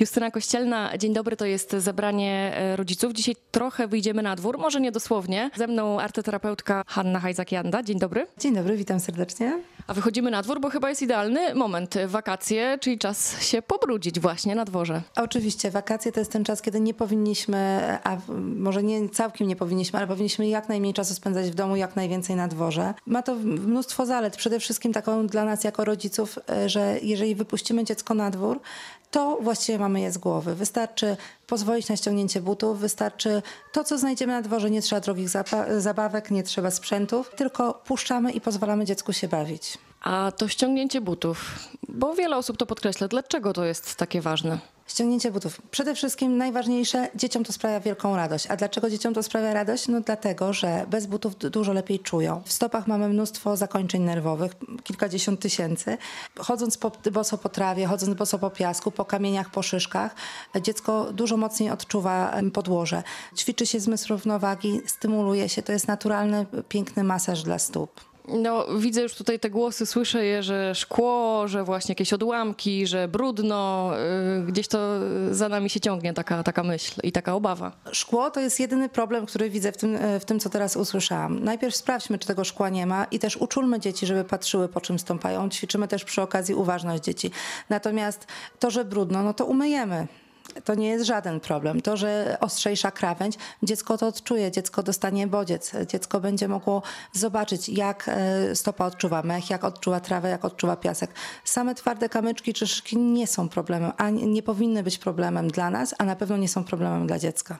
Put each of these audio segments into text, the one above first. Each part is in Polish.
Justyna Kościelna, dzień dobry, to jest zebranie e, rodziców. Dzisiaj trochę wyjdziemy na dwór, może nie dosłownie. Ze mną arteterapeutka Hanna Hajzak-Janda. Dzień dobry. Dzień dobry, witam serdecznie. A wychodzimy na dwór, bo chyba jest idealny moment. Wakacje, czyli czas się pobrudzić właśnie na dworze. Oczywiście, wakacje to jest ten czas, kiedy nie powinniśmy, a może nie całkiem nie powinniśmy, ale powinniśmy jak najmniej czasu spędzać w domu, jak najwięcej na dworze. Ma to mnóstwo zalet, przede wszystkim taką dla nas jako rodziców, e, że jeżeli wypuścimy dziecko na dwór, to właściwie mamy je z głowy. Wystarczy pozwolić na ściągnięcie butów, wystarczy to, co znajdziemy na dworze. Nie trzeba drogich zabawek, nie trzeba sprzętów, tylko puszczamy i pozwalamy dziecku się bawić. A to ściągnięcie butów, bo wiele osób to podkreśla. Dlaczego to jest takie ważne? Ściągnięcie butów. Przede wszystkim najważniejsze, dzieciom to sprawia wielką radość. A dlaczego dzieciom to sprawia radość? No dlatego, że bez butów dużo lepiej czują. W stopach mamy mnóstwo zakończeń nerwowych, kilkadziesiąt tysięcy. Chodząc po, boso po trawie, chodząc boso po piasku, po kamieniach, po szyszkach, dziecko dużo mocniej odczuwa podłoże. Ćwiczy się zmysł równowagi, stymuluje się. To jest naturalny, piękny masaż dla stóp. No, widzę już tutaj te głosy, słyszę je, że szkło, że właśnie jakieś odłamki, że brudno. Yy, gdzieś to za nami się ciągnie taka, taka myśl i taka obawa. Szkło to jest jedyny problem, który widzę w tym, w tym, co teraz usłyszałam. Najpierw sprawdźmy, czy tego szkła nie ma i też uczulmy dzieci, żeby patrzyły, po czym stąpają. Ćwiczymy też przy okazji uważność dzieci. Natomiast to, że brudno, no to umyjemy to nie jest żaden problem. To, że ostrzejsza krawędź, dziecko to odczuje, dziecko dostanie bodziec, dziecko będzie mogło zobaczyć, jak e, stopa odczuwa mech, jak odczuwa trawę, jak odczuwa piasek. Same twarde kamyczki czy szyki nie są problemem, a nie powinny być problemem dla nas, a na pewno nie są problemem dla dziecka.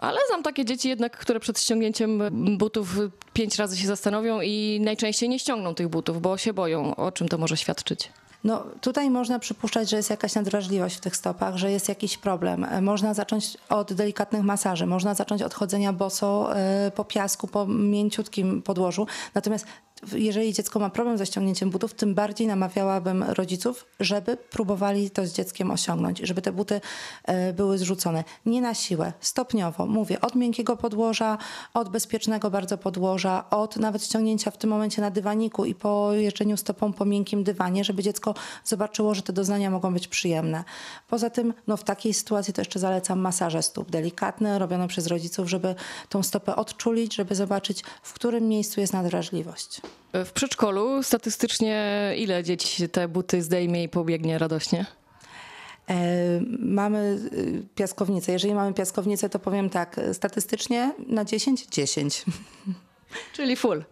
Ale znam takie dzieci jednak, które przed ściągnięciem butów pięć razy się zastanowią i najczęściej nie ściągną tych butów, bo się boją. O czym to może świadczyć? No, tutaj można przypuszczać, że jest jakaś nadwrażliwość w tych stopach, że jest jakiś problem. E, można zacząć od delikatnych masaży, można zacząć od chodzenia boso e, po piasku, po mięciutkim podłożu. Natomiast jeżeli dziecko ma problem ze ściągnięciem butów, tym bardziej namawiałabym rodziców, żeby próbowali to z dzieckiem osiągnąć, żeby te buty e, były zrzucone. Nie na siłę, stopniowo. Mówię, od miękkiego podłoża, od bezpiecznego bardzo podłoża, od nawet ściągnięcia w tym momencie na dywaniku i po jeżdżeniu stopą po miękkim dywanie, żeby dziecko zobaczyło, że te doznania mogą być przyjemne. Poza tym, no w takiej sytuacji to jeszcze zalecam masaże stóp delikatne, robione przez rodziców, żeby tą stopę odczulić, żeby zobaczyć, w którym miejscu jest nadwrażliwość. W przedszkolu statystycznie ile dzieci te buty zdejmie i pobiegnie radośnie? E, mamy y, piaskownicę. Jeżeli mamy piaskownicę, to powiem tak, statystycznie na 10, 10. Czyli full.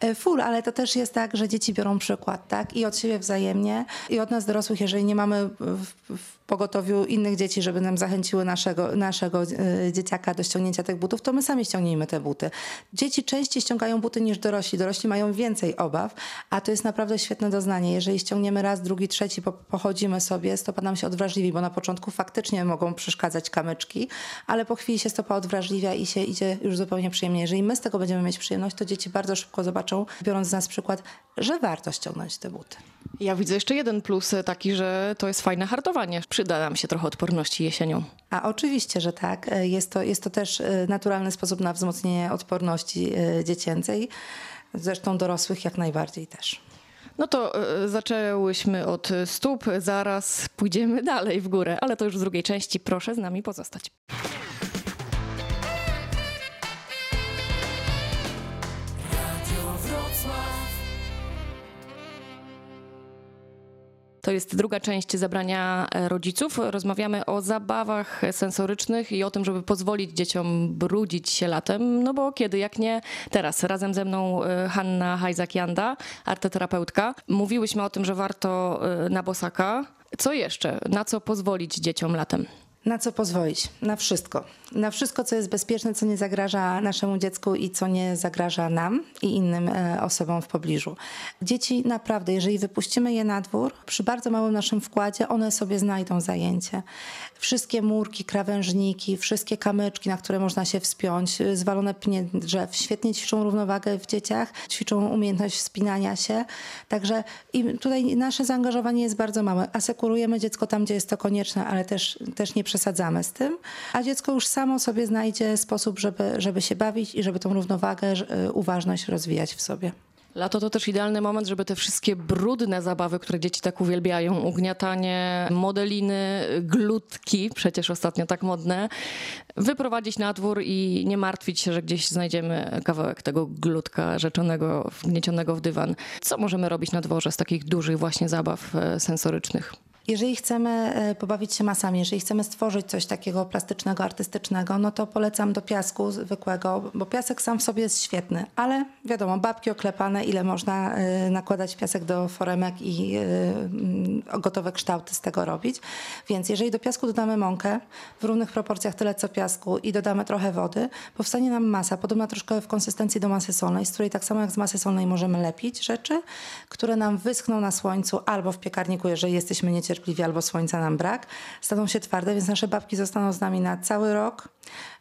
E, full, ale to też jest tak, że dzieci biorą przykład, tak? I od siebie wzajemnie, i od nas dorosłych, jeżeli nie mamy w, w pogotowiu innych dzieci, żeby nam zachęciły naszego, naszego e, dzieciaka do ściągnięcia tych butów, to my sami ściągnijmy te buty. Dzieci częściej ściągają buty niż dorośli. Dorośli mają więcej obaw, a to jest naprawdę świetne doznanie. Jeżeli ściągniemy raz, drugi, trzeci, po, pochodzimy sobie, stopa nam się odwrażliwi, bo na początku faktycznie mogą przeszkadzać kamyczki, ale po chwili się stopa odwrażliwia i się idzie już zupełnie przyjemnie. Jeżeli my z tego będziemy mieć przyjemność, to dzieci bardzo szybko zobaczą, biorąc z nas przykład, że warto ściągnąć te buty. Ja widzę jeszcze jeden plus taki, że to jest fajne hartowanie. Przyda nam się trochę odporności jesienią. A oczywiście, że tak. Jest to, jest to też e, naturalny sposób na wzmocnienie odporności e, dziecięcej. Zresztą dorosłych jak najbardziej też. No to zaczęłyśmy od stóp, zaraz pójdziemy dalej w górę, ale to już w drugiej części. Proszę z nami pozostać. To jest druga część zabrania e, rodziców. Rozmawiamy o zabawach sensorycznych i o tym, żeby pozwolić dzieciom brudzić się latem, no bo kiedy, jak nie teraz. Razem ze mną e, Hanna Hajzak-Janda, arteterapeutka. Mówiłyśmy o tym, że warto e, na bosaka. Co jeszcze? Na co pozwolić dzieciom latem? Na co pozwolić? Na wszystko. Na wszystko, co jest bezpieczne, co nie zagraża naszemu dziecku i co nie zagraża nam i innym e, osobom w pobliżu. Dzieci naprawdę, jeżeli wypuścimy je na dwór, przy bardzo małym naszym wkładzie, one sobie znajdą zajęcie. Wszystkie murki, krawężniki, wszystkie kamyczki, na które można się wspiąć, e, zwalone pnie drzew, świetnie ćwiczą równowagę w dzieciach, ćwiczą umiejętność wspinania się. Także tutaj nasze zaangażowanie jest bardzo małe. Asekurujemy dziecko tam, gdzie jest to konieczne, ale też, też nie przesadzamy z tym, a dziecko już samo sobie znajdzie sposób, żeby, żeby się bawić i żeby tą równowagę, uważność rozwijać w sobie. Lato to też idealny moment, żeby te wszystkie brudne zabawy, które dzieci tak uwielbiają, ugniatanie, modeliny, glutki, przecież ostatnio tak modne, wyprowadzić na dwór i nie martwić się, że gdzieś znajdziemy kawałek tego glutka rzeczonego, wgniecionego w dywan. Co możemy robić na dworze z takich dużych właśnie zabaw e, sensorycznych? Jeżeli chcemy e, pobawić się masami, jeżeli chcemy stworzyć coś takiego plastycznego, artystycznego, no to polecam do piasku zwykłego, bo piasek sam w sobie jest świetny, ale wiadomo, babki oklepane, ile można e, nakładać piasek do foremek i e, mm, gotowe kształty z tego robić. Więc jeżeli do piasku dodamy mąkę w równych proporcjach tyle co piasku i dodamy trochę wody, powstanie nam masa, podobna troszkę w konsystencji do masy solnej, z której tak samo jak z masy solnej możemy lepić rzeczy, które nam wyschną na słońcu albo w piekarniku, jeżeli jesteśmy niecierpliwi albo słońca nam brak, staną się twarde, więc nasze babki zostaną z nami na cały rok.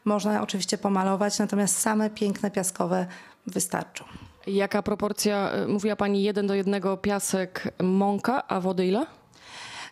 Można oczywiście pomalować, natomiast same piękne piaskowe wystarczą. Jaka proporcja, e, mówiła Pani, jeden do jednego piasek, mąka, a wody ile?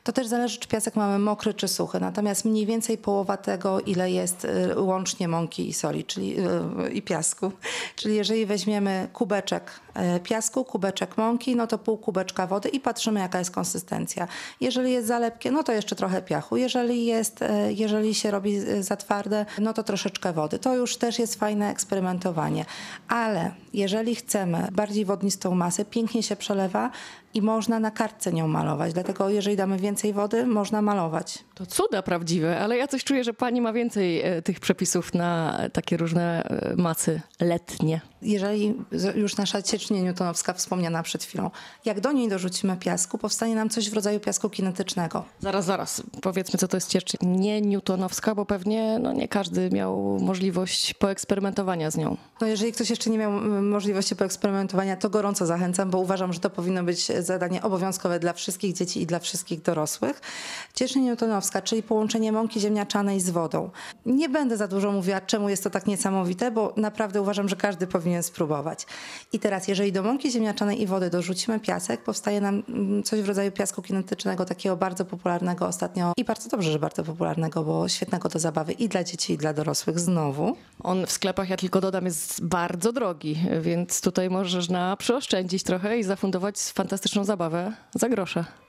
To też zależy, czy piasek mamy mokry czy suchy. Natomiast mniej więcej połowa tego, ile jest y, łącznie mąki i soli czyli, y, i piasku. Czyli jeżeli weźmiemy kubeczek y, piasku, kubeczek mąki, no to pół kubeczka wody i patrzymy, jaka jest konsystencja. Jeżeli jest za lepkie, no to jeszcze trochę piachu. Jeżeli, jest, jeżeli się robi za twarde, no to troszeczkę wody. To już też jest fajne eksperymentowanie. Ale jeżeli chcemy bardziej wodnistą masę, pięknie się przelewa, i można na kartce nią malować. Dlatego jeżeli damy więcej wody, można malować. To cuda prawdziwe, ale ja coś czuję, że pani ma więcej e, tych przepisów na takie różne e, masy letnie. Jeżeli już nasza ciecznia newtonowska wspomniana przed chwilą, jak do niej dorzucimy piasku, powstanie nam coś w rodzaju piasku kinetycznego. Zaraz, zaraz. Powiedzmy, co to jest ciecznia nie newtonowska, bo pewnie no, nie każdy miał możliwość poeksperymentowania z nią. No jeżeli ktoś jeszcze nie miał możliwości poeksperymentowania, to gorąco zachęcam, bo uważam, że to powinno być zadanie obowiązkowe dla wszystkich dzieci i dla wszystkich dorosłych. Ciecznia newtonowska, czyli połączenie mąki ziemniaczanej z wodą. Nie będę za dużo mówiła, czemu jest to tak niesamowite, bo naprawdę uważam, że każdy powinien spróbować. I teraz, jeżeli do mąki ziemniaczanej i wody dorzucimy piasek, powstaje nam mm, coś w rodzaju piasku kinetycznego, takiego bardzo popularnego ostatnio i bardzo dobrze, że bardzo popularnego, bo świetnego do zabawy i dla dzieci, i dla dorosłych znowu. On w sklepach, ja tylko dodam, jest bardzo drogi, więc tutaj możesz na przyoszczędzić trochę i zafundować fantastyczną zabawę za grosze.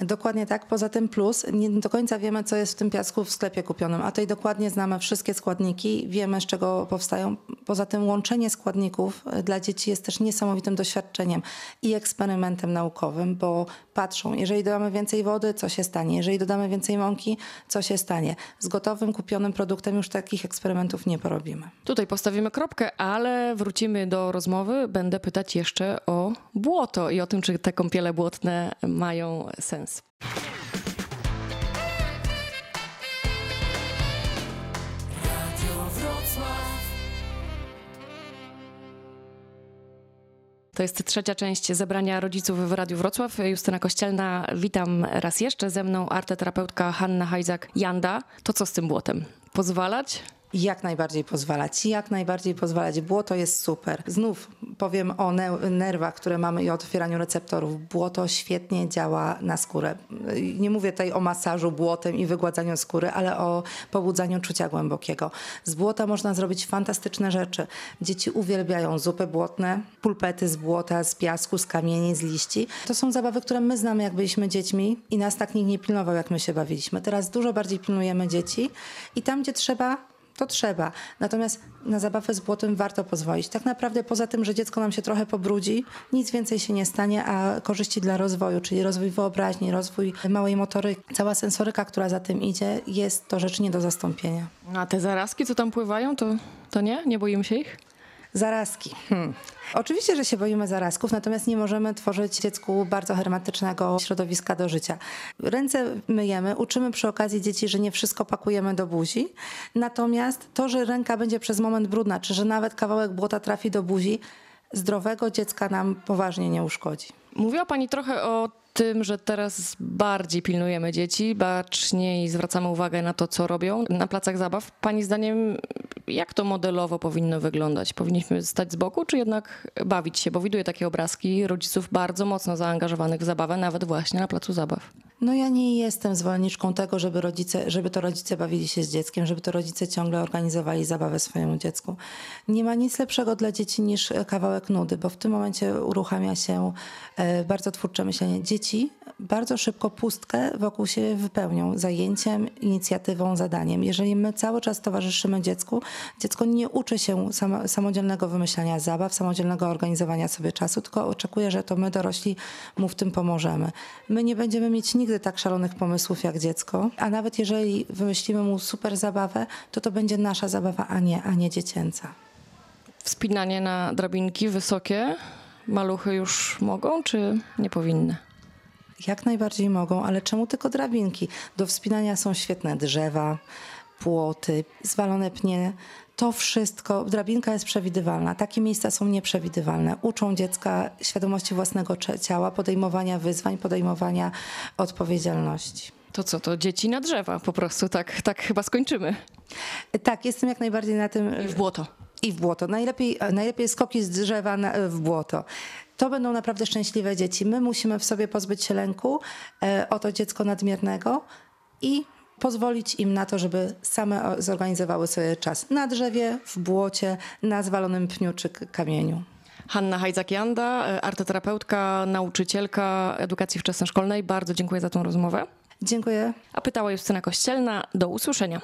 Dokładnie tak. Poza tym plus, nie do końca wiemy, co jest w tym piasku w sklepie kupionym, a tutaj dokładnie znamy wszystkie składniki, wiemy, z czego powstają. Poza tym łączenie składników e, dla dzieci jest też niesamowitym doświadczeniem i eksperymentem naukowym, bo patrzą, jeżeli dodamy więcej wody, co się stanie? Jeżeli dodamy więcej mąki, co się stanie? Z gotowym, kupionym produktem już takich eksperymentów nie porobimy. Tutaj postawimy kropkę, ale wrócimy do rozmowy. Będę pytać jeszcze o błoto i o tym, czy te kąpiele błotne mają sens. To jest trzecia część zebrania rodziców w Radiu Wrocław. Justyna Kościelna, witam raz jeszcze. Ze mną arteterapeutka Hanna Hajzak-Janda. To co z tym błotem? Pozwalać? Jak najbardziej pozwalać, jak najbardziej pozwalać. Błoto jest super. Znów powiem o nerwach, które mamy i o otwieraniu receptorów. Błoto świetnie działa na skórę. Nie mówię tutaj o masażu błotem i wygładzaniu skóry, ale o pobudzaniu czucia głębokiego. Z błota można zrobić fantastyczne rzeczy. Dzieci uwielbiają zupy błotne, pulpety z błota, z piasku, z kamieni, z liści. To są zabawy, które my znamy, jak byliśmy dziećmi i nas tak nikt nie pilnował, jak my się bawiliśmy. Teraz dużo bardziej pilnujemy dzieci i tam, gdzie trzeba, to trzeba. Natomiast na zabawę z błotem warto pozwolić. Tak naprawdę poza tym, że dziecko nam się trochę pobrudzi, nic więcej się nie stanie, a korzyści dla rozwoju, czyli rozwój wyobraźni, rozwój małej motoryki, cała sensoryka, która za tym idzie, jest to rzecz nie do zastąpienia. A te zarazki, co tam pływają, to, to nie? Nie boimy się ich? Zarazki. Hmm. Oczywiście, że się boimy zarazków, natomiast nie możemy tworzyć dziecku bardzo hermetycznego środowiska do życia. Ręce myjemy, uczymy przy okazji dzieci, że nie wszystko pakujemy do buzi. Natomiast to, że ręka będzie przez moment brudna, czy że nawet kawałek błota trafi do buzi, zdrowego dziecka nam poważnie nie uszkodzi. Mówiła Pani trochę o tym, że teraz bardziej pilnujemy dzieci, baczniej zwracamy uwagę na to, co robią na placach zabaw. Pani zdaniem, jak to modelowo powinno wyglądać? Powinniśmy stać z boku, czy jednak bawić się? Bo widuję takie obrazki rodziców bardzo mocno zaangażowanych w zabawę, nawet właśnie na placu zabaw. No ja nie jestem zwolenniczką tego, żeby, rodzice, żeby to rodzice bawili się z dzieckiem, żeby to rodzice ciągle organizowali zabawę swojemu dziecku. Nie ma nic lepszego dla dzieci niż kawałek nudy, bo w tym momencie uruchamia się e, bardzo twórcze myślenie. Dzieci bardzo szybko pustkę wokół siebie wypełnią zajęciem, inicjatywą, zadaniem. Jeżeli my cały czas towarzyszymy dziecku, dziecko nie uczy się samo, samodzielnego wymyślania zabaw, samodzielnego organizowania sobie czasu, tylko oczekuje, że to my dorośli mu w tym pomożemy. My nie będziemy mieć nigdy tak szalonych pomysłów jak dziecko, a nawet jeżeli wymyślimy mu super zabawę, to to będzie nasza zabawa, a nie, a nie dziecięca. Wspinanie na drabinki wysokie maluchy już mogą, czy nie powinny? Jak najbardziej mogą, ale czemu tylko drabinki? Do wspinania są świetne drzewa, płoty, zwalone pnie. To wszystko, drabinka jest przewidywalna. Takie miejsca są nieprzewidywalne. Uczą dziecka świadomości własnego ciała, podejmowania wyzwań, podejmowania odpowiedzialności. To co, to dzieci na drzewa po prostu, tak, tak chyba skończymy. Tak, jestem jak najbardziej na tym. I w błoto. I w błoto. Najlepiej, najlepiej skoki z drzewa na, w błoto. To będą naprawdę szczęśliwe dzieci. My musimy w sobie pozbyć się lęku e, o to dziecko nadmiernego i pozwolić im na to, żeby same zorganizowały sobie czas na drzewie, w błocie, na zwalonym pniu czy kamieniu. Hanna Hajdzak-Janda, e, artoterapeutka, nauczycielka edukacji wczesnoszkolnej. Bardzo dziękuję za tą rozmowę. Dziękuję. A pytała Justyna Kościelna. Do usłyszenia.